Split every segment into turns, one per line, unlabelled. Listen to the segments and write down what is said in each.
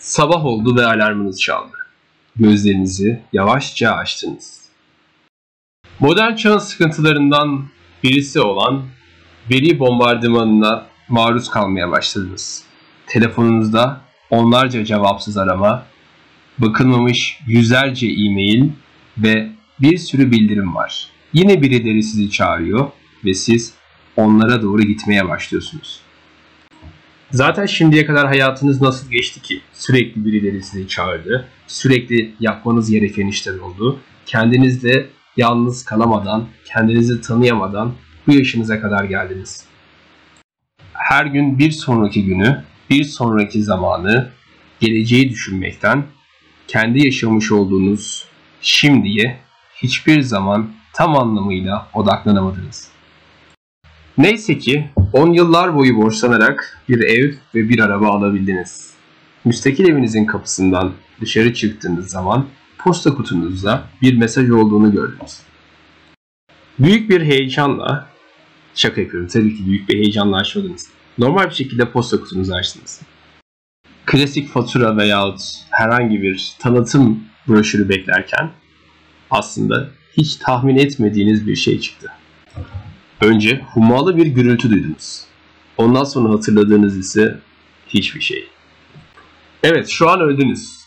Sabah oldu ve alarmınız çaldı. Gözlerinizi yavaşça açtınız. Modern çağın sıkıntılarından birisi olan veri bombardımanına maruz kalmaya başladınız. Telefonunuzda onlarca cevapsız arama, bakılmamış yüzlerce e-mail ve bir sürü bildirim var. Yine birileri sizi çağırıyor ve siz onlara doğru gitmeye başlıyorsunuz. Zaten şimdiye kadar hayatınız nasıl geçti ki? Sürekli birileri sizi çağırdı, sürekli yapmanız gereken işler oldu. Kendinizle yalnız kalamadan, kendinizi tanıyamadan bu yaşınıza kadar geldiniz. Her gün bir sonraki günü, bir sonraki zamanı, geleceği düşünmekten, kendi yaşamış olduğunuz şimdiye hiçbir zaman tam anlamıyla odaklanamadınız. Neyse ki 10 yıllar boyu borçlanarak bir ev ve bir araba alabildiniz. Müstakil evinizin kapısından dışarı çıktığınız zaman posta kutunuzda bir mesaj olduğunu gördünüz. Büyük bir heyecanla, şaka yapıyorum tabii ki büyük bir heyecanla açmadınız. Normal bir şekilde posta kutunuzu açtınız. Klasik fatura veyahut herhangi bir tanıtım broşürü beklerken aslında hiç tahmin etmediğiniz bir şey çıktı. Önce hummalı bir gürültü duydunuz. Ondan sonra hatırladığınız ise hiçbir şey. Evet şu an öldünüz.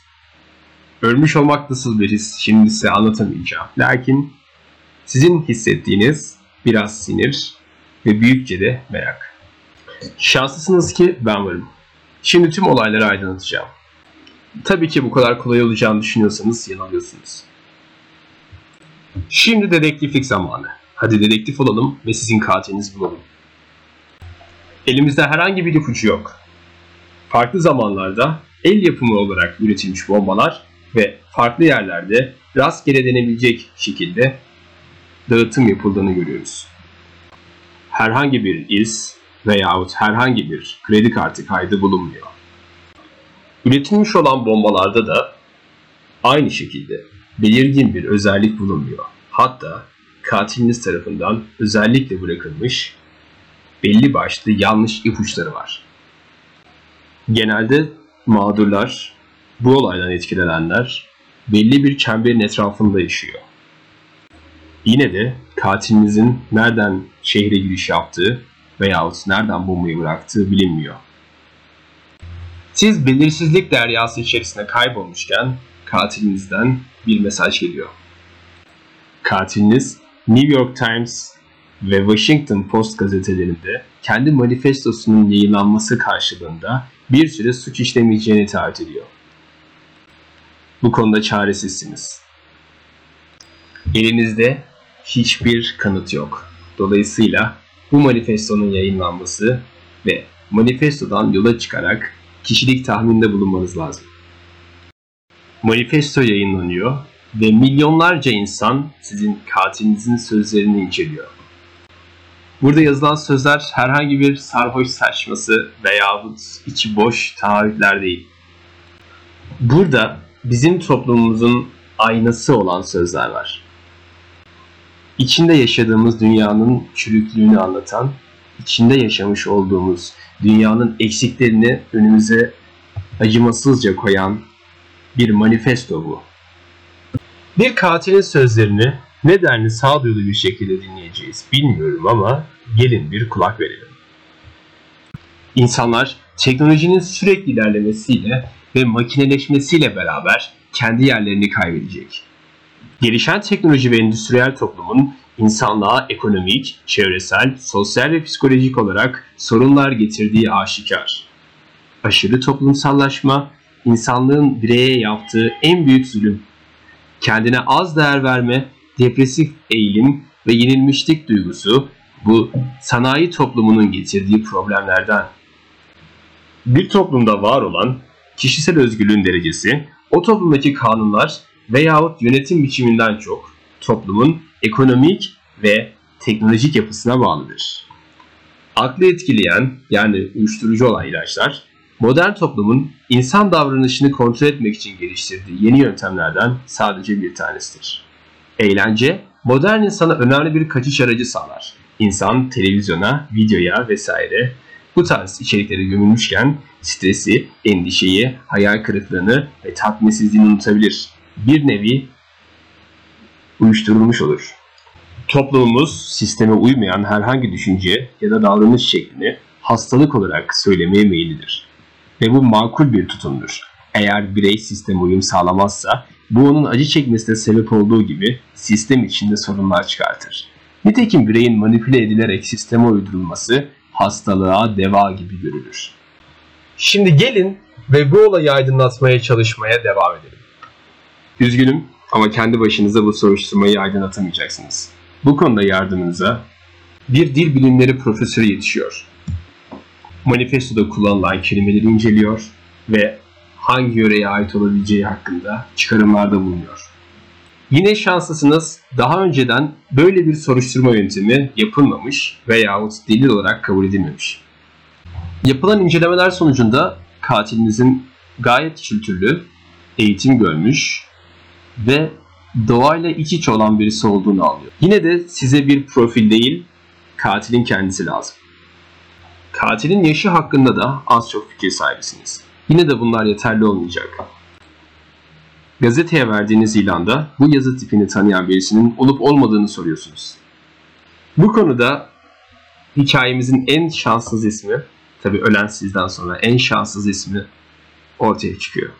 Ölmüş olmak nasıl bir his şimdi size anlatamayacağım. Lakin sizin hissettiğiniz biraz sinir ve büyükçe de merak. Şanslısınız ki ben varım. Şimdi tüm olayları aydınlatacağım. Tabii ki bu kadar kolay olacağını düşünüyorsanız yanılıyorsunuz. Şimdi dedektiflik zamanı. Hadi dedektif olalım ve sizin katilinizi bulalım. Elimizde herhangi bir ipucu yok. Farklı zamanlarda el yapımı olarak üretilmiş bombalar ve farklı yerlerde rastgele denebilecek şekilde dağıtım yapıldığını görüyoruz. Herhangi bir iz veyahut herhangi bir kredi kartı kaydı bulunmuyor. Üretilmiş olan bombalarda da aynı şekilde belirgin bir özellik bulunmuyor. Hatta katiliniz tarafından özellikle bırakılmış belli başlı yanlış ipuçları var. Genelde mağdurlar, bu olaydan etkilenenler belli bir çemberin etrafında yaşıyor. Yine de katilinizin nereden şehre giriş yaptığı veyahut nereden bombayı bıraktığı bilinmiyor. Siz belirsizlik deryası içerisinde kaybolmuşken katilinizden bir mesaj geliyor. Katiliniz New York Times ve Washington Post gazetelerinde kendi manifestosunun yayınlanması karşılığında bir süre suç işlemeyeceğini taahhüt ediyor. Bu konuda çaresizsiniz. Elinizde hiçbir kanıt yok. Dolayısıyla bu manifestonun yayınlanması ve manifestodan yola çıkarak kişilik tahminde bulunmanız lazım. Manifesto yayınlanıyor ve milyonlarca insan sizin katilinizin sözlerini inceliyor. Burada yazılan sözler herhangi bir sarhoş saçması veyahut içi boş taahhütler değil. Burada bizim toplumumuzun aynası olan sözler var. İçinde yaşadığımız dünyanın çürüklüğünü anlatan, içinde yaşamış olduğumuz dünyanın eksiklerini önümüze acımasızca koyan bir manifesto bu. Bir katilin sözlerini ne denli sağduyulu bir şekilde dinleyeceğiz bilmiyorum ama gelin bir kulak verelim. İnsanlar teknolojinin sürekli ilerlemesiyle ve makineleşmesiyle beraber kendi yerlerini kaybedecek. Gelişen teknoloji ve endüstriyel toplumun insanlığa ekonomik, çevresel, sosyal ve psikolojik olarak sorunlar getirdiği aşikar. Aşırı toplumsallaşma, insanlığın bireye yaptığı en büyük zulüm kendine az değer verme, depresif eğilim ve yenilmişlik duygusu bu sanayi toplumunun getirdiği problemlerden. Bir toplumda var olan kişisel özgürlüğün derecesi o toplumdaki kanunlar veyahut yönetim biçiminden çok toplumun ekonomik ve teknolojik yapısına bağlıdır. Aklı etkileyen yani uyuşturucu olan ilaçlar modern toplumun insan davranışını kontrol etmek için geliştirdiği yeni yöntemlerden sadece bir tanesidir. Eğlence, modern insana önemli bir kaçış aracı sağlar. İnsan televizyona, videoya vesaire Bu tarz içeriklere gömülmüşken stresi, endişeyi, hayal kırıklığını ve tatminsizliğini unutabilir. Bir nevi uyuşturulmuş olur. Toplumumuz sisteme uymayan herhangi düşünce ya da davranış şeklini hastalık olarak söylemeye meyillidir. Ve bu makul bir tutumdur. Eğer birey sisteme uyum sağlamazsa bu onun acı çekmesine sebep olduğu gibi sistem içinde sorunlar çıkartır. Nitekim bireyin manipüle edilerek sisteme uydurulması hastalığa deva gibi görülür. Şimdi gelin ve bu olayı aydınlatmaya çalışmaya devam edelim. Üzgünüm ama kendi başınıza bu soruşturmayı aydınlatamayacaksınız. Bu konuda yardımınıza bir dil bilimleri profesörü yetişiyor. Manifestoda kullanılan kelimeleri inceliyor ve hangi yöreye ait olabileceği hakkında çıkarımlarda bulunuyor. Yine şanslısınız daha önceden böyle bir soruşturma yöntemi yapılmamış veyahut delil olarak kabul edilmemiş. Yapılan incelemeler sonucunda katilinizin gayet kültürlü, eğitim görmüş ve doğayla iç içe olan birisi olduğunu anlıyor. Yine de size bir profil değil, katilin kendisi lazım. Katilin yaşı hakkında da az çok fikir sahibisiniz. Yine de bunlar yeterli olmayacak. Gazeteye verdiğiniz ilanda bu yazı tipini tanıyan birisinin olup olmadığını soruyorsunuz. Bu konuda hikayemizin en şanssız ismi, tabi ölen sizden sonra en şanssız ismi ortaya çıkıyor.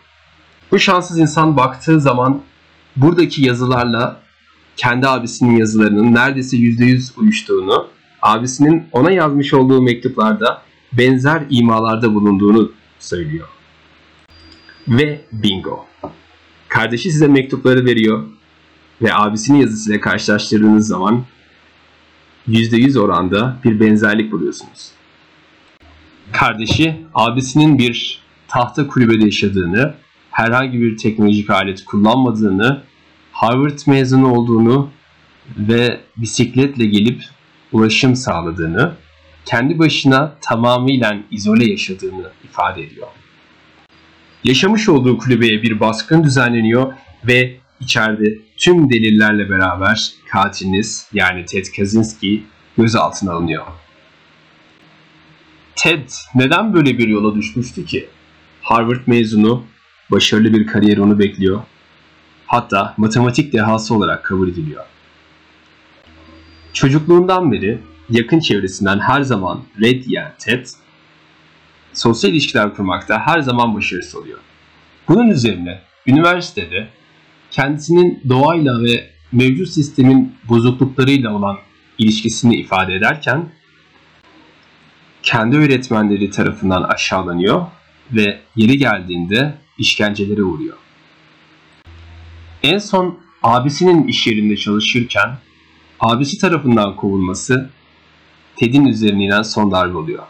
Bu şanssız insan baktığı zaman buradaki yazılarla kendi abisinin yazılarının neredeyse %100 uyuştuğunu, abisinin ona yazmış olduğu mektuplarda benzer imalarda bulunduğunu söylüyor. Ve bingo. Kardeşi size mektupları veriyor ve abisinin yazısıyla karşılaştırdığınız zaman %100 oranda bir benzerlik buluyorsunuz. Kardeşi abisinin bir tahta kulübede yaşadığını, herhangi bir teknolojik alet kullanmadığını, Harvard mezunu olduğunu ve bisikletle gelip ulaşım sağladığını, kendi başına tamamıyla izole yaşadığını ifade ediyor. Yaşamış olduğu kulübeye bir baskın düzenleniyor ve içeride tüm delillerle beraber katiliniz yani Ted Kaczynski gözaltına alınıyor. Ted neden böyle bir yola düşmüştü ki? Harvard mezunu, başarılı bir kariyer onu bekliyor. Hatta matematik dehası olarak kabul ediliyor. Çocukluğundan beri yakın çevresinden her zaman red yiyen Ted, sosyal ilişkiler kurmakta her zaman başarısız oluyor. Bunun üzerine üniversitede kendisinin doğayla ve mevcut sistemin bozukluklarıyla olan ilişkisini ifade ederken kendi öğretmenleri tarafından aşağılanıyor ve yeri geldiğinde işkencelere uğruyor. En son abisinin iş yerinde çalışırken abisi tarafından kovulması Ted'in üzerine inen son darbe oluyor.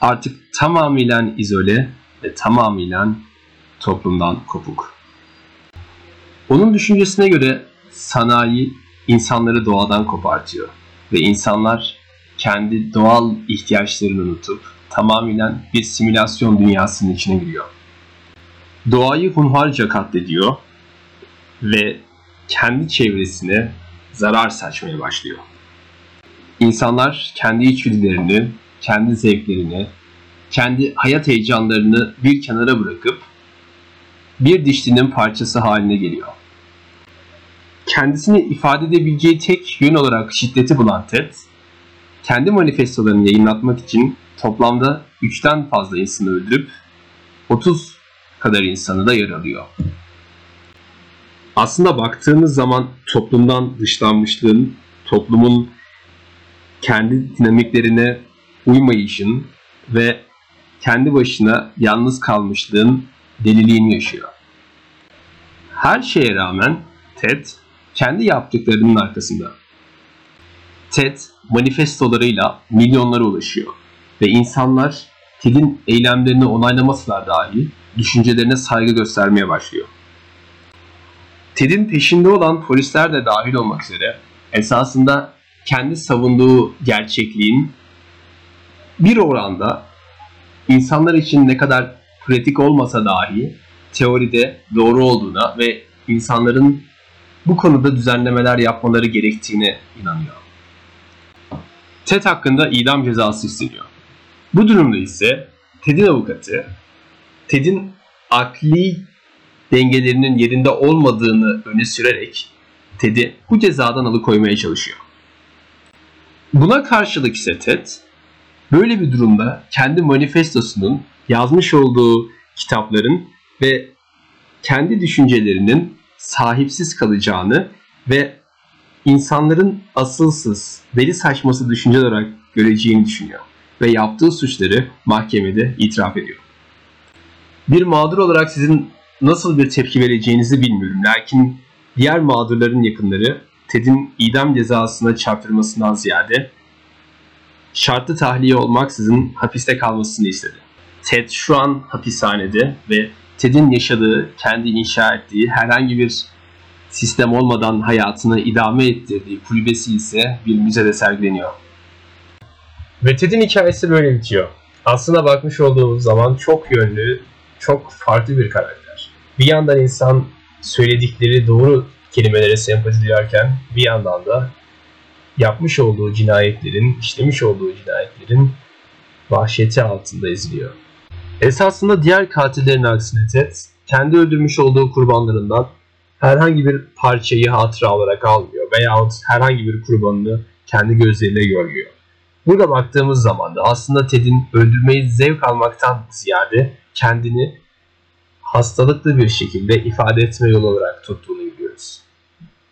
Artık tamamıyla izole ve tamamıyla toplumdan kopuk. Onun düşüncesine göre sanayi insanları doğadan kopartıyor ve insanlar kendi doğal ihtiyaçlarını unutup tamamıyla bir simülasyon dünyasının içine giriyor. Doğayı hunharca katlediyor ve kendi çevresine zarar saçmaya başlıyor. İnsanlar kendi içgüdülerini, kendi zevklerini, kendi hayat heyecanlarını bir kenara bırakıp bir dişlinin parçası haline geliyor. Kendisini ifade edebileceği tek yön olarak şiddeti bulan Ted, kendi manifestolarını yayınlatmak için toplamda 3'ten fazla insanı öldürüp 30 kadar insanı da yaralıyor. Aslında baktığımız zaman toplumdan dışlanmışlığın, toplumun kendi dinamiklerine uymayışın ve kendi başına yalnız kalmışlığın deliliğini yaşıyor. Her şeye rağmen Ted kendi yaptıklarının arkasında. TED manifestolarıyla milyonlara ulaşıyor ve insanlar TED'in eylemlerini onaylamasılar dahi düşüncelerine saygı göstermeye başlıyor. TED'in peşinde olan polisler de dahil olmak üzere esasında kendi savunduğu gerçekliğin bir oranda insanlar için ne kadar pratik olmasa dahi teoride doğru olduğuna ve insanların bu konuda düzenlemeler yapmaları gerektiğine inanıyor. Ted hakkında idam cezası isteniyor. Bu durumda ise Ted'in avukatı Ted'in akli dengelerinin yerinde olmadığını öne sürerek Ted'i bu cezadan alıkoymaya çalışıyor. Buna karşılık ise Ted böyle bir durumda kendi manifestosunun yazmış olduğu kitapların ve kendi düşüncelerinin sahipsiz kalacağını ve insanların asılsız, deli saçması düşünce olarak göreceğini düşünüyor ve yaptığı suçları mahkemede itiraf ediyor. Bir mağdur olarak sizin nasıl bir tepki vereceğinizi bilmiyorum. Lakin diğer mağdurların yakınları Ted'in idam cezasına çarptırmasından ziyade şartlı tahliye olmaksızın hapiste kalmasını istedi. Ted şu an hapishanede ve Ted'in yaşadığı, kendi inşa ettiği herhangi bir sistem olmadan hayatını idame ettirdiği kulübesi ise bir müzede sergileniyor. Ve Ted'in hikayesi böyle bitiyor. Aslına bakmış olduğumuz zaman çok yönlü, çok farklı bir karakter. Bir yandan insan söyledikleri doğru kelimelere sempati duyarken bir yandan da yapmış olduğu cinayetlerin, işlemiş olduğu cinayetlerin vahşeti altında eziliyor. Esasında diğer katillerin aksine Ted, kendi öldürmüş olduğu kurbanlarından herhangi bir parçayı hatıra olarak almıyor veyahut herhangi bir kurbanını kendi gözleriyle görüyor. Burada baktığımız zaman da aslında Ted'in öldürmeyi zevk almaktan ziyade kendini hastalıklı bir şekilde ifade etme yolu olarak tuttuğunu görüyoruz.